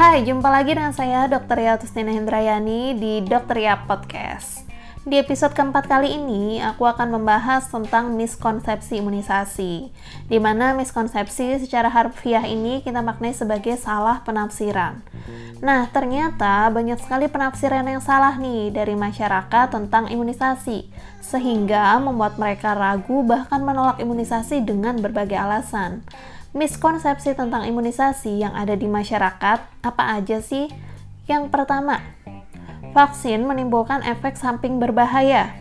Hai, jumpa lagi dengan saya Dr. Ria Tustina Hendrayani di Dr. Ria Podcast. Di episode keempat kali ini, aku akan membahas tentang miskonsepsi imunisasi, di mana miskonsepsi secara harfiah ini kita maknai sebagai salah penafsiran. Nah, ternyata banyak sekali penafsiran yang salah nih dari masyarakat tentang imunisasi, sehingga membuat mereka ragu bahkan menolak imunisasi dengan berbagai alasan. Miskonsepsi tentang imunisasi yang ada di masyarakat apa aja sih? Yang pertama, vaksin menimbulkan efek samping berbahaya.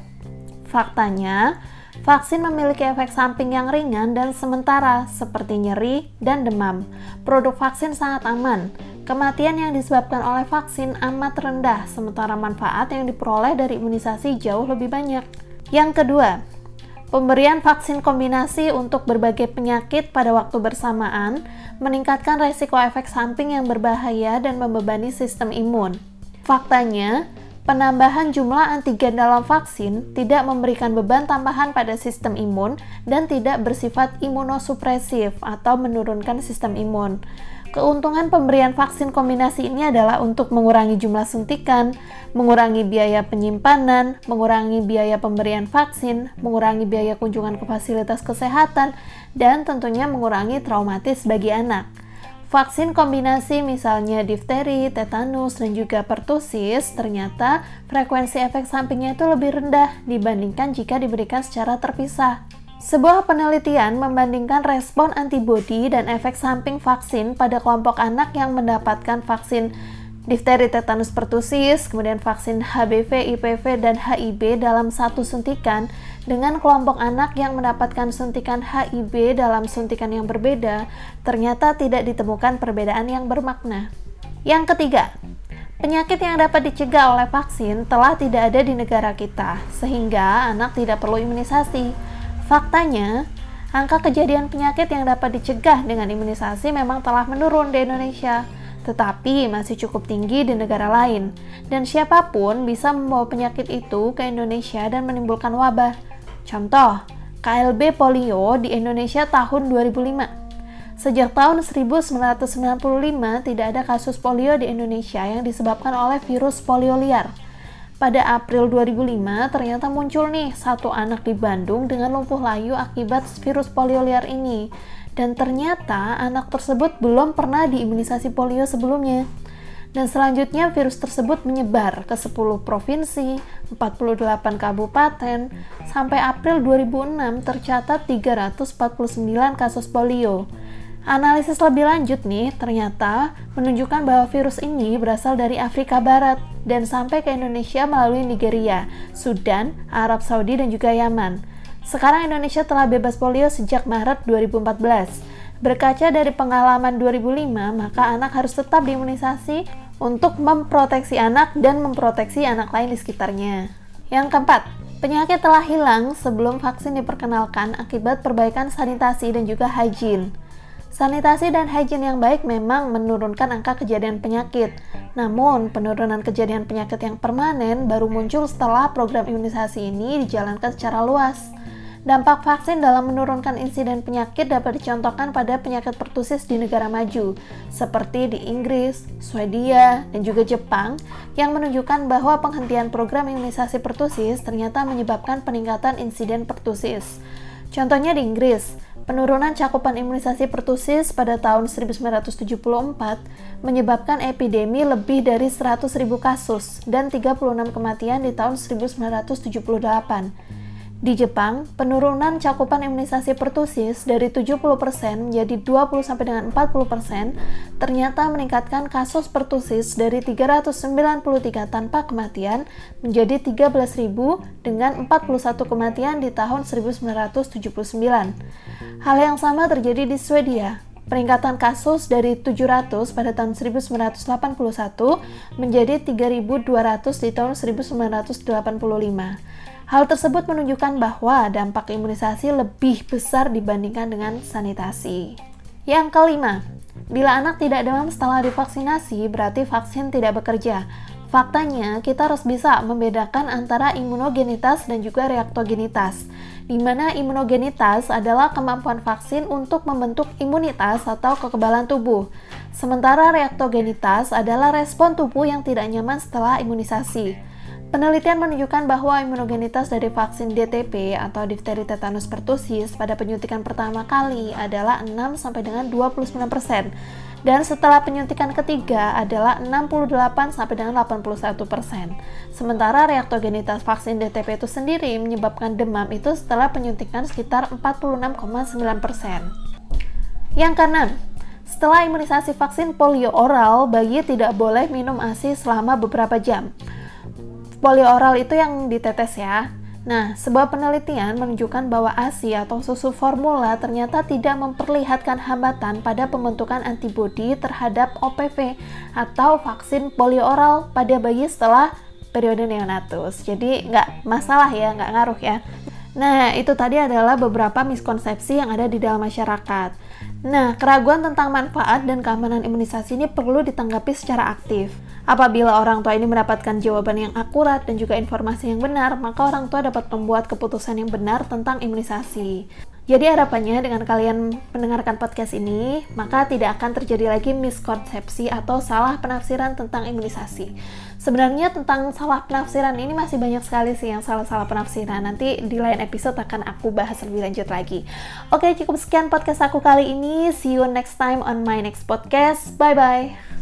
Faktanya, vaksin memiliki efek samping yang ringan dan sementara, seperti nyeri dan demam. Produk vaksin sangat aman. Kematian yang disebabkan oleh vaksin amat rendah, sementara manfaat yang diperoleh dari imunisasi jauh lebih banyak. Yang kedua, Pemberian vaksin kombinasi untuk berbagai penyakit pada waktu bersamaan meningkatkan resiko efek samping yang berbahaya dan membebani sistem imun. Faktanya, penambahan jumlah antigen dalam vaksin tidak memberikan beban tambahan pada sistem imun dan tidak bersifat imunosupresif atau menurunkan sistem imun. Keuntungan pemberian vaksin kombinasi ini adalah untuk mengurangi jumlah suntikan, mengurangi biaya penyimpanan, mengurangi biaya pemberian vaksin, mengurangi biaya kunjungan ke fasilitas kesehatan, dan tentunya mengurangi traumatis bagi anak. Vaksin kombinasi misalnya difteri, tetanus, dan juga pertusis ternyata frekuensi efek sampingnya itu lebih rendah dibandingkan jika diberikan secara terpisah. Sebuah penelitian membandingkan respon antibodi dan efek samping vaksin pada kelompok anak yang mendapatkan vaksin difteri, tetanus, pertusis, kemudian vaksin HBV, IPV, dan HIB dalam satu suntikan dengan kelompok anak yang mendapatkan suntikan HIB dalam suntikan yang berbeda, ternyata tidak ditemukan perbedaan yang bermakna. Yang ketiga, penyakit yang dapat dicegah oleh vaksin telah tidak ada di negara kita, sehingga anak tidak perlu imunisasi. Faktanya, angka kejadian penyakit yang dapat dicegah dengan imunisasi memang telah menurun di Indonesia tetapi masih cukup tinggi di negara lain, dan siapa pun bisa membawa penyakit itu ke Indonesia dan menimbulkan wabah. Contoh, KLB polio di Indonesia tahun 2005. Sejak tahun 1995 tidak ada kasus polio di Indonesia yang disebabkan oleh virus polio liar. Pada April 2005 ternyata muncul nih satu anak di Bandung dengan lumpuh layu akibat virus polio liar ini dan ternyata anak tersebut belum pernah diimunisasi polio sebelumnya. Dan selanjutnya virus tersebut menyebar ke 10 provinsi, 48 kabupaten, sampai April 2006 tercatat 349 kasus polio. Analisis lebih lanjut nih ternyata menunjukkan bahwa virus ini berasal dari Afrika Barat dan sampai ke Indonesia melalui Nigeria, Sudan, Arab Saudi, dan juga Yaman. Sekarang Indonesia telah bebas polio sejak Maret 2014. Berkaca dari pengalaman 2005, maka anak harus tetap diimunisasi untuk memproteksi anak dan memproteksi anak lain di sekitarnya. Yang keempat, penyakit telah hilang sebelum vaksin diperkenalkan akibat perbaikan sanitasi dan juga hygiene. Sanitasi dan hygiene yang baik memang menurunkan angka kejadian penyakit. Namun, penurunan kejadian penyakit yang permanen baru muncul setelah program imunisasi ini dijalankan secara luas. Dampak vaksin dalam menurunkan insiden penyakit dapat dicontohkan pada penyakit pertusis di negara maju, seperti di Inggris, Swedia, dan juga Jepang, yang menunjukkan bahwa penghentian program imunisasi pertusis ternyata menyebabkan peningkatan insiden pertusis. Contohnya di Inggris, penurunan cakupan imunisasi pertusis pada tahun 1974 menyebabkan epidemi lebih dari 100.000 kasus dan 36 kematian di tahun 1978. Di Jepang, penurunan cakupan imunisasi pertusis dari 70% menjadi 20 sampai dengan 40% ternyata meningkatkan kasus pertusis dari 393 tanpa kematian menjadi 13.000 dengan 41 kematian di tahun 1979. Hal yang sama terjadi di Swedia. Peningkatan kasus dari 700 pada tahun 1981 menjadi 3.200 di tahun 1985. Hal tersebut menunjukkan bahwa dampak imunisasi lebih besar dibandingkan dengan sanitasi. Yang kelima, bila anak tidak demam setelah divaksinasi, berarti vaksin tidak bekerja. Faktanya, kita harus bisa membedakan antara imunogenitas dan juga reaktogenitas, di mana imunogenitas adalah kemampuan vaksin untuk membentuk imunitas atau kekebalan tubuh. Sementara reaktogenitas adalah respon tubuh yang tidak nyaman setelah imunisasi. Penelitian menunjukkan bahwa imunogenitas dari vaksin DTP atau difteri tetanus pertusis pada penyuntikan pertama kali adalah 6 sampai dengan 29% dan setelah penyuntikan ketiga adalah 68 sampai dengan 81%. Sementara reaktogenitas vaksin DTP itu sendiri menyebabkan demam itu setelah penyuntikan sekitar 46,9%. Yang keenam, setelah imunisasi vaksin polio oral, bayi tidak boleh minum ASI selama beberapa jam polio oral itu yang ditetes ya. Nah, sebuah penelitian menunjukkan bahwa ASI atau susu formula ternyata tidak memperlihatkan hambatan pada pembentukan antibodi terhadap OPV atau vaksin polio oral pada bayi setelah periode neonatus. Jadi nggak masalah ya, nggak ngaruh ya. Nah, itu tadi adalah beberapa miskonsepsi yang ada di dalam masyarakat. Nah, keraguan tentang manfaat dan keamanan imunisasi ini perlu ditanggapi secara aktif. Apabila orang tua ini mendapatkan jawaban yang akurat dan juga informasi yang benar, maka orang tua dapat membuat keputusan yang benar tentang imunisasi. Jadi harapannya dengan kalian mendengarkan podcast ini, maka tidak akan terjadi lagi miskonsepsi atau salah penafsiran tentang imunisasi. Sebenarnya tentang salah penafsiran ini masih banyak sekali sih yang salah-salah penafsiran. Nanti di lain episode akan aku bahas lebih lanjut lagi. Oke, cukup sekian podcast aku kali ini. See you next time on my next podcast. Bye-bye.